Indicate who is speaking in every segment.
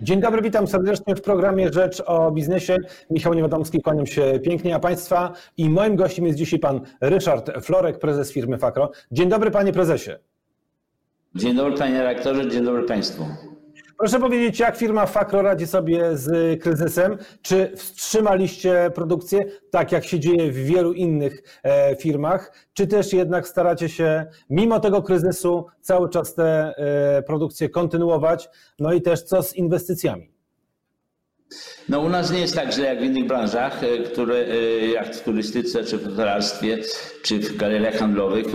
Speaker 1: Dzień dobry, witam serdecznie w programie Rzecz o Biznesie. Michał Niewiadomski, kłaniam się pięknie, a Państwa i moim gościem jest dzisiaj Pan Ryszard Florek, prezes firmy Fakro. Dzień dobry Panie Prezesie.
Speaker 2: Dzień dobry Panie Rektorze, dzień dobry Państwu.
Speaker 1: Proszę powiedzieć, jak firma Fakro radzi sobie z kryzysem? Czy wstrzymaliście produkcję, tak jak się dzieje w wielu innych e, firmach? Czy też jednak staracie się, mimo tego kryzysu, cały czas te e, produkcje kontynuować? No i też co z inwestycjami?
Speaker 2: No u nas nie jest tak źle jak w innych branżach, e, które, e, jak w turystyce, czy w hotelarstwie, czy w galeriach handlowych.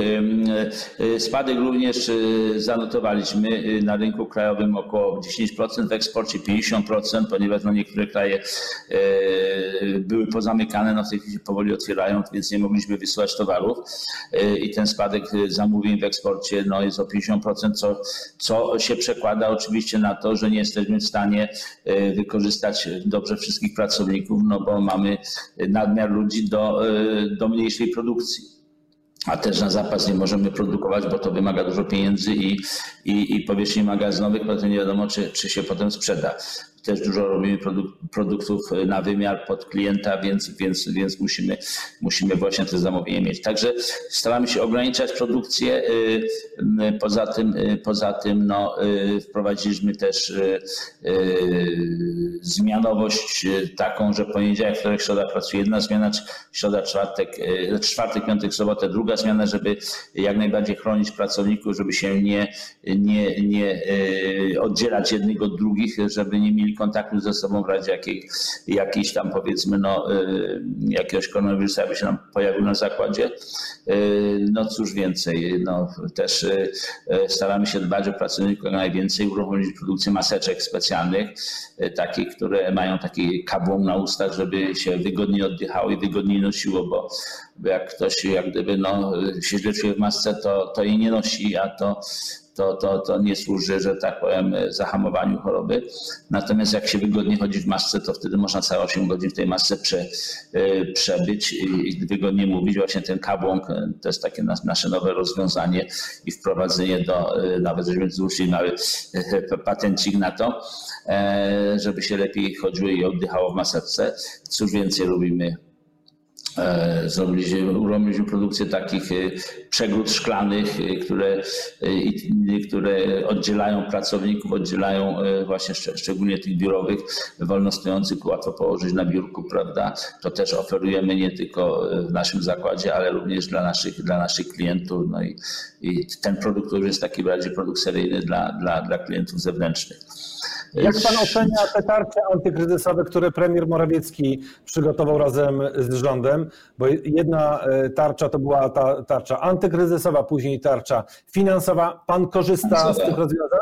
Speaker 2: E, spadek również zanotowaliśmy na rynku krajowym około 10%, w eksporcie 50%, ponieważ no niektóre kraje były pozamykane, no w tej chwili powoli otwierają, więc nie mogliśmy wysyłać towarów i ten spadek zamówień w eksporcie no jest o 50%, co, co się przekłada oczywiście na to, że nie jesteśmy w stanie wykorzystać do dobrze wszystkich pracowników, no bo mamy nadmiar ludzi do, e, do mniejszej produkcji. A też na zapas nie możemy produkować, bo to wymaga dużo pieniędzy i, i, i powierzchni magazynowych, potem nie wiadomo, czy, czy się potem sprzeda też dużo robimy produktów na wymiar pod klienta, więc, więc, więc musimy, musimy właśnie te zamówienia mieć. Także staramy się ograniczać produkcję. Y, poza tym, y, poza tym no, wprowadziliśmy też zmianowość taką, że poniedziałek, wtorek, środa pracuje jedna zmiana, środa, czwartek, czwartek, piątek, sobotę druga zmiana, żeby jak najbardziej chronić pracowników, żeby się nie, nie, nie oddzielać jednych od drugich, żeby nie mieli mieli kontaktu ze sobą w razie jakiej, jakiejś tam powiedzmy no, y, jakiegoś koronawirusa by się nam pojawił na zakładzie. Y, no cóż więcej, no też y, staramy się dbać o pracowników najwięcej, uruchomić produkcję maseczek specjalnych, takich, które mają taki kabłą na ustach, żeby się wygodniej oddychało i wygodniej nosiło, bo jak ktoś jak gdyby no, się źle czuje w masce, to, to jej nie nosi, a to to, to, to nie służy, że tak powiem, zahamowaniu choroby. Natomiast jak się wygodnie chodzi w masce, to wtedy można całe 8 godzin w tej masce prze, e, przebyć i wygodnie mówić. Właśnie ten kabłąk e, to jest takie nasze nowe rozwiązanie i wprowadzenie do, e, nawet żeśmy złożyli mały patencik na to, żeby się lepiej chodziło i oddychało w maseczce. Cóż więcej robimy E, zrobiliśmy, uruchomiliśmy produkcję takich e, przegród szklanych, e, które, które oddzielają pracowników, oddzielają właśnie szczególnie tych biurowych, wolno stojących, łatwo położyć na biurku, prawda? To też oferujemy nie tylko w naszym zakładzie, ale również dla naszych, dla naszych klientów. No i, i ten produkt już jest taki bardziej produkt seryjny dla, dla, dla klientów zewnętrznych.
Speaker 1: Jak pan ocenia te tarcze antykryzysowe, które premier Morawiecki przygotował razem z rządem? Bo jedna e, tarcza to była ta tarcza antykryzysowa, później tarcza finansowa. Pan korzysta z tych rozwiązań?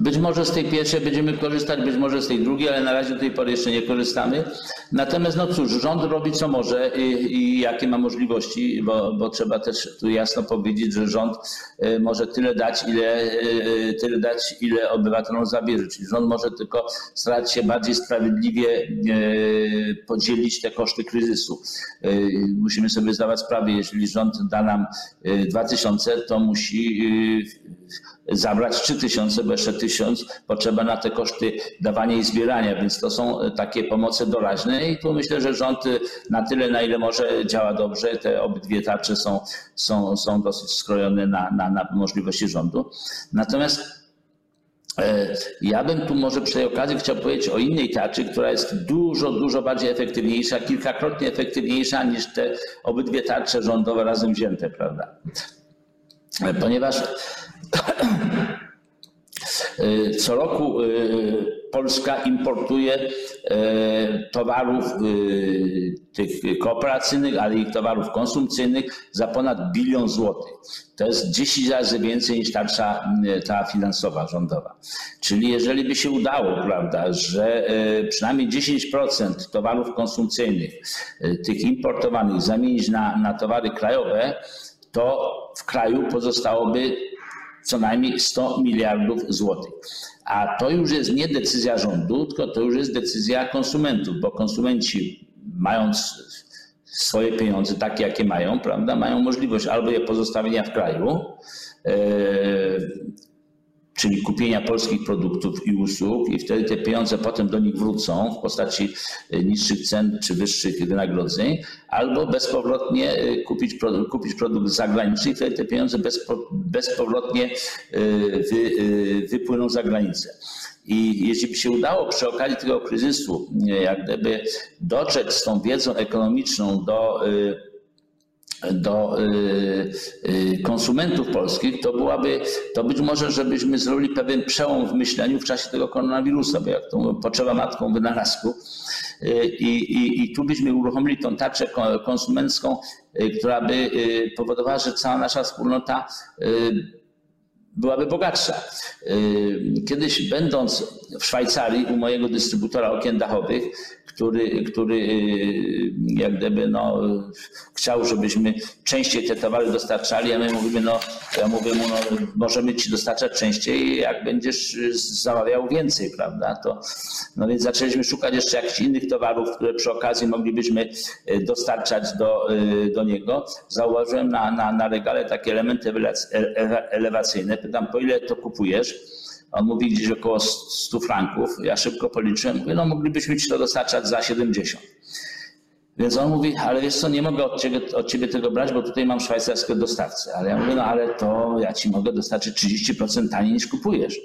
Speaker 2: Być może z tej pierwszej będziemy korzystać, być może z tej drugiej, ale na razie do tej pory jeszcze nie korzystamy. Natomiast no cóż, rząd robi co może i, i jakie ma możliwości, bo, bo, trzeba też tu jasno powiedzieć, że rząd y, może tyle dać, ile, y, tyle dać, ile obywatelom zabierze. Czyli rząd może tylko starać się bardziej sprawiedliwie y, podzielić te koszty kryzysu. Musimy sobie zdawać sprawę, jeżeli rząd da nam 2000, to musi zabrać 3000, bo jeszcze 1000 potrzeba na te koszty dawania i zbierania, więc to są e, takie pomoce doraźne i tu myślę, że rząd e, na tyle, na ile może działa dobrze. Te obydwie tarcze są, są, są dosyć skrojone na, na, na możliwości rządu. Natomiast e, ja bym tu może przy tej okazji chciał powiedzieć o innej tarczy, która jest dużo, dużo bardziej efektywniejsza, kilkakrotnie efektywniejsza niż te obydwie tarcze rządowe razem wzięte, prawda? Ponieważ co roku y, Polska importuje y, towarów tych kooperacyjnych, ale i towarów konsumpcyjnych za ponad bilion złotych. To jest 10 razy więcej niż tarcza ta finansowa rządowa. Czyli jeżeli by się udało, prawda, że przynajmniej 10% towarów konsumpcyjnych, tych importowanych zamienić na, na towary krajowe, to w kraju pozostałoby co najmniej 100 miliardów złotych. A to już jest nie decyzja rządu, tylko to już jest decyzja konsumentów, bo konsumenci mając swoje pieniądze takie, jakie mają, prawda, mają możliwość albo je pozostawienia w kraju, e, czyli kupienia polskich produktów i usług i wtedy te pieniądze potem do nich wrócą w postaci niższych cen czy wyższych wynagrodzeń, albo bezpowrotnie kupić, kupić produkt zagraniczny i wtedy te pieniądze bezpowrotnie wy, wypłyną za granicę. I jeśli by się udało przy okazji tego kryzysu, jak gdyby dotrzeć z tą wiedzą ekonomiczną do do y, y, konsumentów polskich, to byłaby, to być może, żebyśmy zrobili pewien przełom w myśleniu w czasie tego koronawirusa, bo jak to mówią, potrzeba matką wynalazku. Y, I, i, I tu byśmy uruchomili tą tarczę konsumencką, która by powodowała, że cała nasza wspólnota byłaby bogatsza. Kiedyś będąc w Szwajcarii u mojego dystrybutora okien dachowych, który, który y, jak gdyby no, chciał, żebyśmy częściej te towary dostarczali, a my mówimy, no ja mówię mu, no, możemy ci dostarczać częściej, jak będziesz zamawiał więcej, prawda? To, no więc zaczęliśmy szukać jeszcze jakichś innych towarów, które przy okazji moglibyśmy y, dostarczać do, y, do niego. Zauważyłem na, na, na regale takie elementy elewacyjne. Pytam, po ile to kupujesz? On mówi gdzieś około 100 franków. Ja szybko policzyłem, mówię, no moglibyśmy ci to dostarczać za 70. Więc on mówi, ale wiesz co, nie mogę od ciebie, od ciebie tego brać, bo tutaj mam szwajcarskie dostawcę. Ale ja mówię, no ale to ja ci mogę dostarczyć 30% taniej niż kupujesz.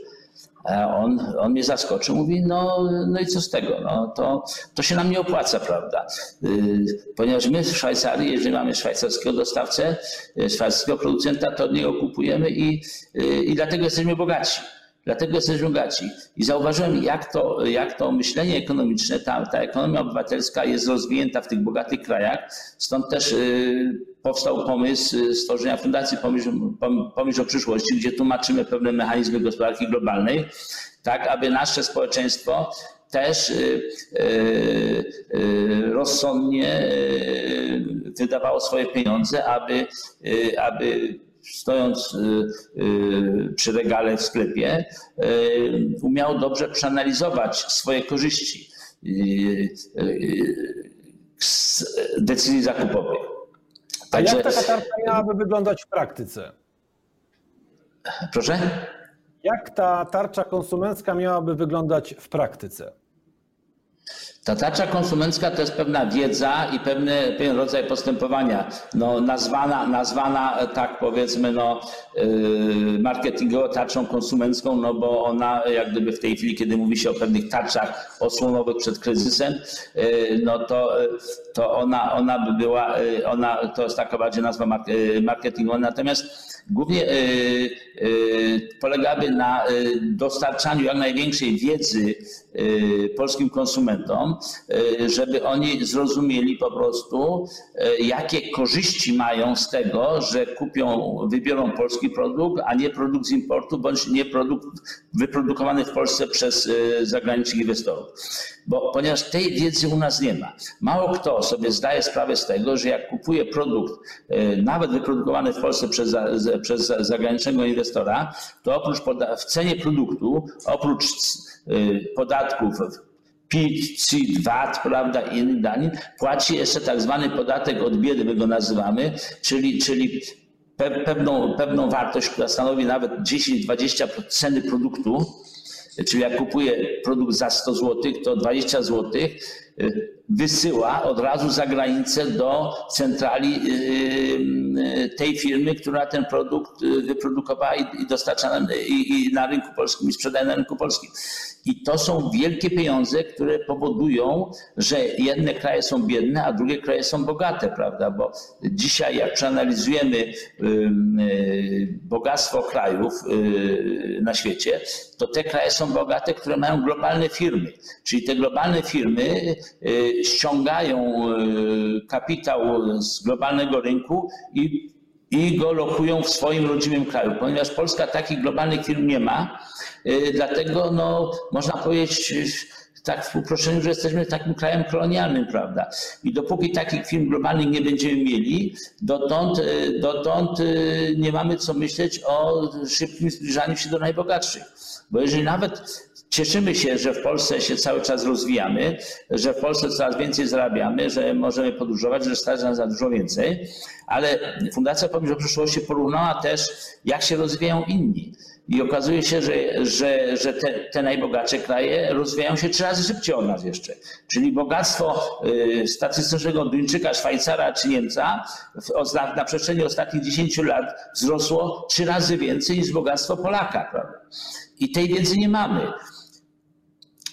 Speaker 2: A on, on mnie zaskoczył, mówi, no, no i co z tego? No, to, to się nam nie opłaca, prawda? Yy, ponieważ my w Szwajcarii, jeżeli mamy szwajcarskiego dostawcę, yy, szwajcarskiego producenta, to od niego kupujemy i, yy, i dlatego jesteśmy bogaci. Dlatego jesteśmy bogaci. I zauważyłem, jak to, jak to myślenie ekonomiczne, ta, ta ekonomia obywatelska jest rozwinięta w tych bogatych krajach. Stąd też y, powstał pomysł y, stworzenia Fundacji Pomyśl, Pomyśl o przyszłości, gdzie tłumaczymy pewne mechanizmy gospodarki globalnej, tak aby nasze społeczeństwo też y, rozsądnie wydawało swoje pieniądze, aby, aby stojąc y, y, przy regale w sklepie, y, umiał dobrze przeanalizować swoje korzyści z decyzji zakupowej.
Speaker 1: Także... A jak taka tarcza miałaby wyglądać w praktyce?
Speaker 2: Proszę?
Speaker 1: Jak ta tarcza konsumencka miałaby wyglądać w praktyce?
Speaker 2: Ta tarcza konsumencka to jest pewna wiedza i pewny, pewien rodzaj postępowania, no, nazwana, nazwana tak powiedzmy no, yy, marketingowo tarczą konsumencką, no bo ona jak gdyby w tej chwili, kiedy mówi się o pewnych tarczach osłonowych przed kryzysem, no to, to ona, ona by była, ona, to jest taka bardziej nazwa marketingowa, natomiast głównie polegałaby na dostarczaniu jak największej wiedzy polskim konsumentom, żeby oni zrozumieli po prostu, jakie korzyści mają z tego, że kupią, wybiorą polski produkt, a nie produkt z importu, bądź nie produkt wyprodukowany w Polsce przez zagranicznych inwestorów. Bo, ponieważ tej wiedzy u nas nie ma. Mało kto sobie zdaje sprawę z tego, że jak kupuje produkt, nawet wyprodukowany w Polsce przez, przez zagranicznego inwestora, to oprócz w cenie produktu, oprócz podatków PIT, CIT, VAT, prawda, i innych danin, płaci jeszcze tak zwany podatek od biedy, my go nazywamy, czyli, czyli pewną, pewną wartość, która stanowi nawet 10-20% ceny produktu, czyli jak kupuję produkt za 100 zł, to 20 zł y, wysyła od razu za granicę do centrali y, y, tej firmy, która ten produkt wyprodukowała i dostarcza i na rynku polskim i sprzedaje na rynku polskim. I to są wielkie pieniądze, które powodują, że jedne kraje są biedne, a drugie kraje są bogate, prawda? Bo dzisiaj, jak przeanalizujemy y, bogactwo krajów y, na świecie, to te kraje są bogate, które mają globalne firmy. Czyli te globalne firmy y, ściągają kapitał z globalnego rynku i i go lokują w swoim rodzimym kraju. Ponieważ Polska takich globalnych firm nie ma, y, dlatego no, można powiedzieć y, tak w uproszczeniu, że jesteśmy takim krajem kolonialnym, prawda? I dopóki takich firm globalnych nie będziemy mieli, dotąd, y, dotąd nie mamy co myśleć o szybkim zbliżaniu się do najbogatszych. Bo jeżeli nawet Cieszymy się, że w Polsce się cały czas rozwijamy, że w Polsce coraz więcej zarabiamy, że możemy podróżować, że stać nas za dużo więcej, ale Fundacja Pomysł o Przyszłości porównała też, jak się rozwijają inni. I okazuje się, że, że, że te, te najbogatsze kraje rozwijają się trzy razy szybciej od nas jeszcze. Czyli bogactwo y, statystycznego Duńczyka, Szwajcara czy Niemca w, na, na przestrzeni ostatnich 10 lat wzrosło trzy razy więcej niż bogactwo Polaka. Prawda? I tej wiedzy nie mamy.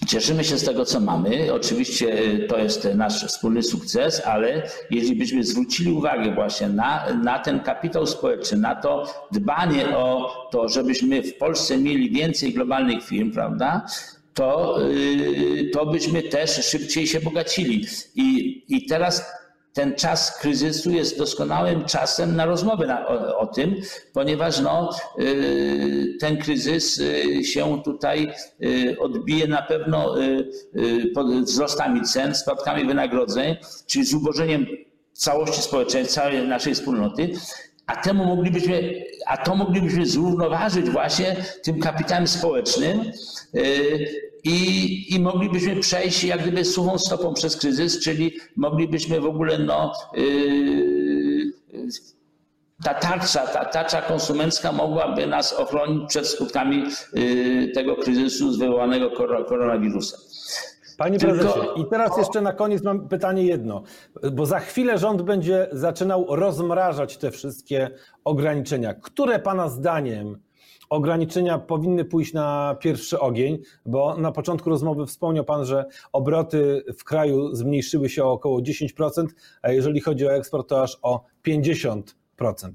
Speaker 2: Cieszymy się z tego, co mamy. Oczywiście y, to jest nasz wspólny sukces, ale jeśli byśmy zwrócili uwagę właśnie na, na ten kapitał społeczny, na to dbanie o to, żebyśmy w Polsce mieli więcej globalnych firm, prawda? To, y, to byśmy też szybciej się bogacili. I, i teraz ten czas kryzysu jest doskonałym czasem na rozmowę na, o, o, tym, ponieważ no, y, ten kryzys y, się tutaj y, odbije na pewno wzrostami cen, spadkami wynagrodzeń, czyli zubożeniem całości społecznej, całej naszej wspólnoty, a temu moglibyśmy, a to moglibyśmy zrównoważyć właśnie tym kapitałem społecznym, i, i moglibyśmy przejść jak gdyby suchą stopą przez kryzys, czyli moglibyśmy w ogóle no, yy, ta tarcza, ta tarcza konsumencka mogłaby nas ochronić przed skutkami yy, tego kryzysu wywołanego koronawirusem.
Speaker 1: Panie Tylko... prezesie, i teraz jeszcze na koniec mam pytanie jedno, bo za chwilę rząd będzie zaczynał rozmrażać te wszystkie ograniczenia. Które Pana zdaniem ograniczenia powinny pójść na pierwszy ogień, bo na początku rozmowy wspomniał Pan, że obroty w kraju zmniejszyły się o około 10%, a jeżeli chodzi o eksport, to aż o 50%.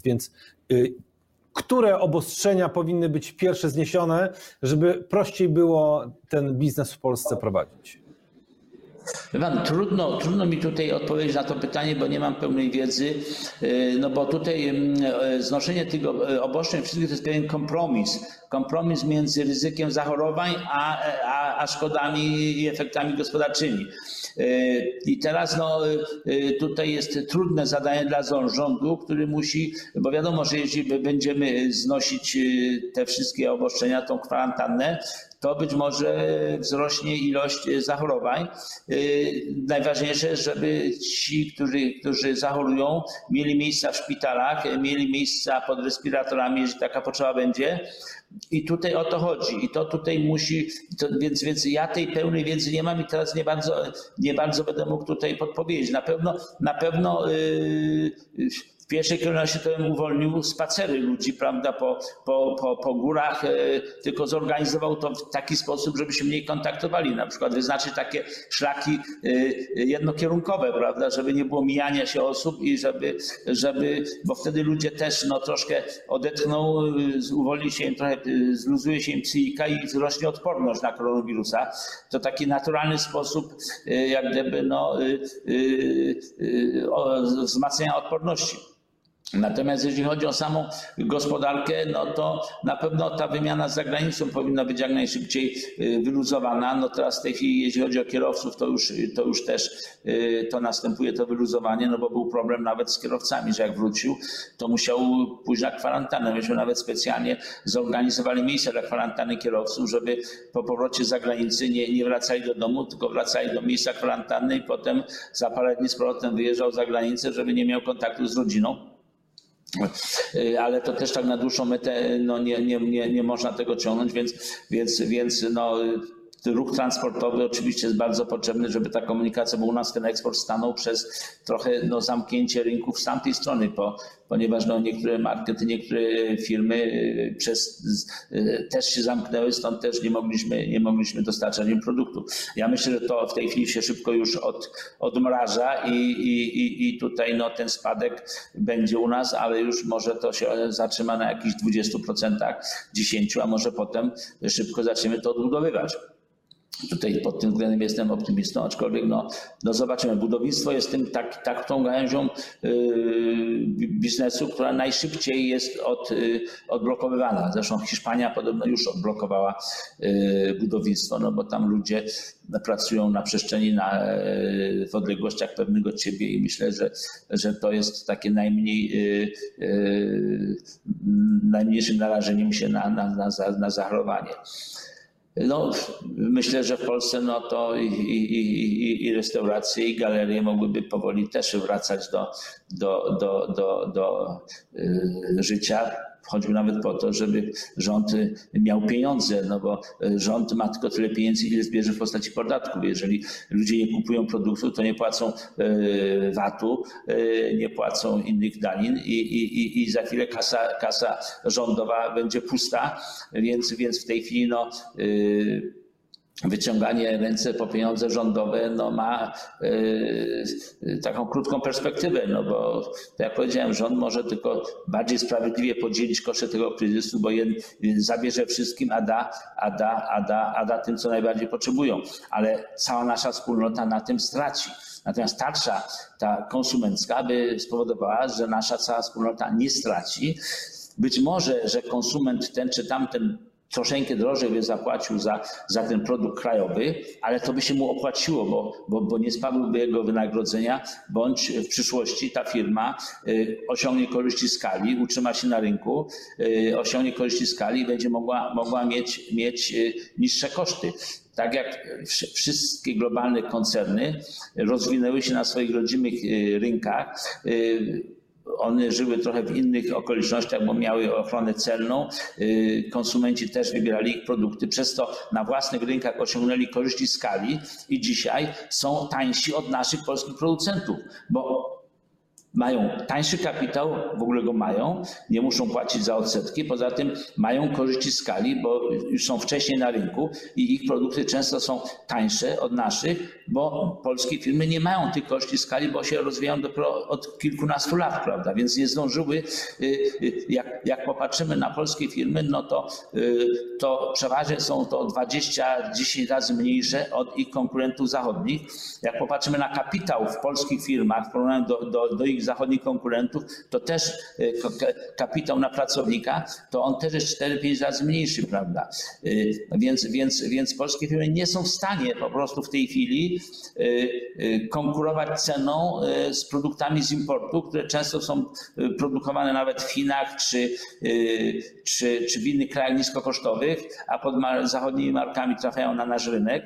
Speaker 1: Więc y, które obostrzenia powinny być pierwsze zniesione, żeby prościej było ten biznes w Polsce prowadzić?
Speaker 2: Pan, trudno, trudno mi tutaj odpowiedzieć na to pytanie, bo nie mam pełnej wiedzy, y, no bo tutaj mm, e, znoszenie tych obostrzeń wszystkich to jest pewien kompromis. Kompromis między ryzykiem zachorowań a, a, a szkodami i efektami gospodarczymi. Y, I teraz no, y, tutaj jest trudne zadanie dla rządu, który musi, bo wiadomo, że jeśli będziemy znosić te wszystkie obostrzenia, tą kwarantannę, to być może wzrośnie ilość zachorowań. Y, najważniejsze, żeby ci, którzy, którzy zachorują, mieli miejsca w szpitalach, mieli miejsca pod respiratorami, jeżeli taka potrzeba będzie. I tutaj o to chodzi. I to tutaj musi, to, więc, więc ja tej pełnej wiedzy nie mam i teraz nie bardzo, nie bardzo będę mógł tutaj podpowiedzieć. Na pewno, na pewno yy, w pierwszej kolejności to bym uwolnił spacery ludzi, prawda, po, po, po, po górach, e, tylko zorganizował to w taki sposób, żeby się mniej kontaktowali. Na przykład wyznaczyć takie szlaki e, jednokierunkowe, prawda, żeby nie było mijania się osób i żeby, żeby bo wtedy ludzie też no, troszkę odetchną, e, uwolni się im trochę, zluzuje się im psychika i wzrośnie odporność na koronawirusa. To taki naturalny sposób jak gdyby no, wzmacniania odporności. Natomiast jeśli chodzi o samą gospodarkę, no to na pewno ta wymiana z zagranicą powinna być jak najszybciej y, wyluzowana. No teraz w tej chwili, jeśli chodzi o kierowców, to już, to już też y, to następuje to wyluzowanie, no bo był problem nawet z kierowcami, że jak wrócił, to musiał pójść na kwarantannę. Myśmy nawet specjalnie zorganizowali miejsca dla kwarantanny kierowców, żeby po powrocie z zagranicy nie, nie wracali do domu, tylko wracali do miejsca kwarantanny i potem za parę dni z powrotem wyjeżdżał za granicę, żeby nie miał kontaktu z rodziną. Y, ale to też tak na dłuższą metę no nie, nie, nie, nie można tego ciągnąć, więc, więc, więc no, ruch transportowy oczywiście jest bardzo potrzebny, żeby ta komunikacja, bo u nas ten eksport stanął przez trochę no, zamknięcie rynków z tamtej strony, po, ponieważ no, niektóre markety, niektóre firmy y, przez, y, też się zamknęły, stąd też nie mogliśmy, nie mogliśmy dostarczać im produktu. Ja myślę, że to w tej chwili się szybko już od, odmraża i, i, i, i tutaj no, ten spadek będzie u nas, ale już może to się zatrzyma na jakichś 20%, 10%, a może potem szybko zaczniemy to odbudowywać. Tutaj pod tym względem jestem optymistą, aczkolwiek no, no zobaczymy. Budownictwo jest tym tak, tak tą gałęzią yy, biznesu, która najszybciej jest od, yy, odblokowywana. Zresztą Hiszpania podobno już odblokowała yy, budownictwo, no bo tam ludzie pracują na przestrzeni na, yy, w odległościach pewnego od siebie i myślę, że, że to jest takie najmniej yy, yy, najmniejszym narażeniem się na, na, na, na zachorowanie. No, myślę, że w Polsce no to i, i, i, i restauracje, i galerie mogłyby powoli też wracać do, do, do, do, do y, życia. choćby nawet po to, żeby rząd miał pieniądze, no bo rząd ma tylko tyle pieniędzy, ile zbierze w postaci podatków. Jeżeli ludzie nie kupują produktów, to nie płacą VAT-u, nie płacą innych danin i, i, i za chwilę kasa, kasa rządowa będzie pusta, więc, więc w tej chwili no, wyciąganie ręce po pieniądze rządowe no, ma y, taką krótką perspektywę, no bo jak powiedziałem, rząd może tylko bardziej sprawiedliwie podzielić koszty tego kryzysu, bo jeden zabierze wszystkim, a da, a da, a da, a da tym, co najbardziej potrzebują. Ale cała nasza wspólnota na tym straci. Natomiast tarcza ta konsumencka by spowodowała, że nasza cała wspólnota nie straci. Być może, że konsument ten czy tamten troszeczkę drożej by zapłacił za, za ten produkt krajowy, ale to by się mu opłaciło, bo, bo, bo nie spadłyby jego wynagrodzenia, bądź w przyszłości ta firma y, osiągnie korzyści skali, utrzyma się na rynku, y, osiągnie korzyści skali i będzie mogła, mogła mieć, mieć y, niższe koszty. Tak jak wszystkie globalne koncerny rozwinęły się na swoich rodzimych rynkach, one żyły trochę w innych okolicznościach, bo miały ochronę celną. Y, konsumenci też wybierali ich produkty, przez to na własnych rynkach osiągnęli korzyści skali i dzisiaj są tańsi od naszych polskich producentów, bo mają tańszy kapitał, w ogóle go mają, nie muszą płacić za odsetki, poza tym mają korzyści skali, bo już są wcześniej na rynku i ich produkty często są tańsze od naszych, bo polskie firmy nie mają tych korzyści skali, bo się rozwijają dopiero od kilkunastu lat, prawda? Więc nie zdążyły, y, y, jak, jak popatrzymy na polskie firmy, no to, y, to przeważnie są to 20-10 razy mniejsze od ich konkurentów zachodnich. Jak popatrzymy na kapitał w polskich firmach w porównaniu do, do, do ich zachodnich konkurentów, to też kapitał na pracownika, to on też jest 4-5 razy mniejszy, prawda? Więc, więc, więc polskie firmy nie są w stanie po prostu w tej chwili Y, y, konkurować ceną y, z produktami z importu, które często są produkowane nawet w Chinach czy, czy, czy w innych krajach niskokosztowych, a pod zachodnimi markami trafiają na nasz rynek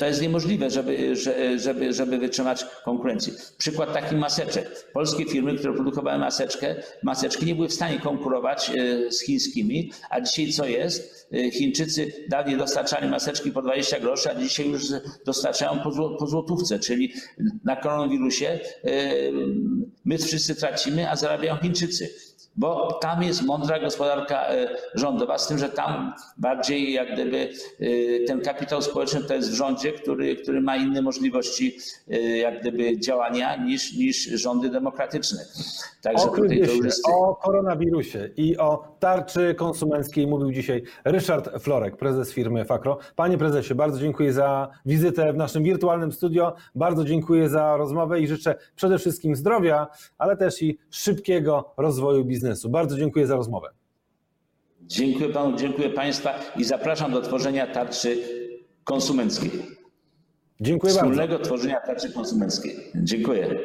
Speaker 2: to jest niemożliwe, żeby, żeby, żeby wytrzymać konkurencję. Przykład takich maseczek. Polskie firmy, które produkowały maseczkę, maseczki nie były w stanie konkurować e, z chińskimi, a dzisiaj co jest? E, Chińczycy dawniej dostarczali maseczki po 20 groszy, a dzisiaj już dostarczają po, po złotówce, czyli na koronawirusie e, my wszyscy tracimy, a zarabiają Chińczycy bo tam jest mądra gospodarka e, rządowa, z tym, że tam bardziej jak gdyby e, ten kapitał społeczny to jest w rządzie, który, który ma inne możliwości e, jak gdyby działania niż, niż rządy demokratyczne.
Speaker 1: Także o, tutaj to jest... o koronawirusie i o tarczy konsumenckiej mówił dzisiaj Ryszard Florek, prezes firmy Fakro. Panie prezesie, bardzo dziękuję za wizytę w naszym wirtualnym studio, bardzo dziękuję za rozmowę i życzę przede wszystkim zdrowia, ale też i szybkiego rozwoju biznesu biznesu. Bardzo dziękuję za rozmowę.
Speaker 2: Dziękuję panu, dziękuję państwa i zapraszam do tworzenia tarczy konsumenckiej.
Speaker 1: Dziękuję
Speaker 2: Wspólnego
Speaker 1: bardzo.
Speaker 2: tworzenia tarczy konsumenckiej. Dziękuję.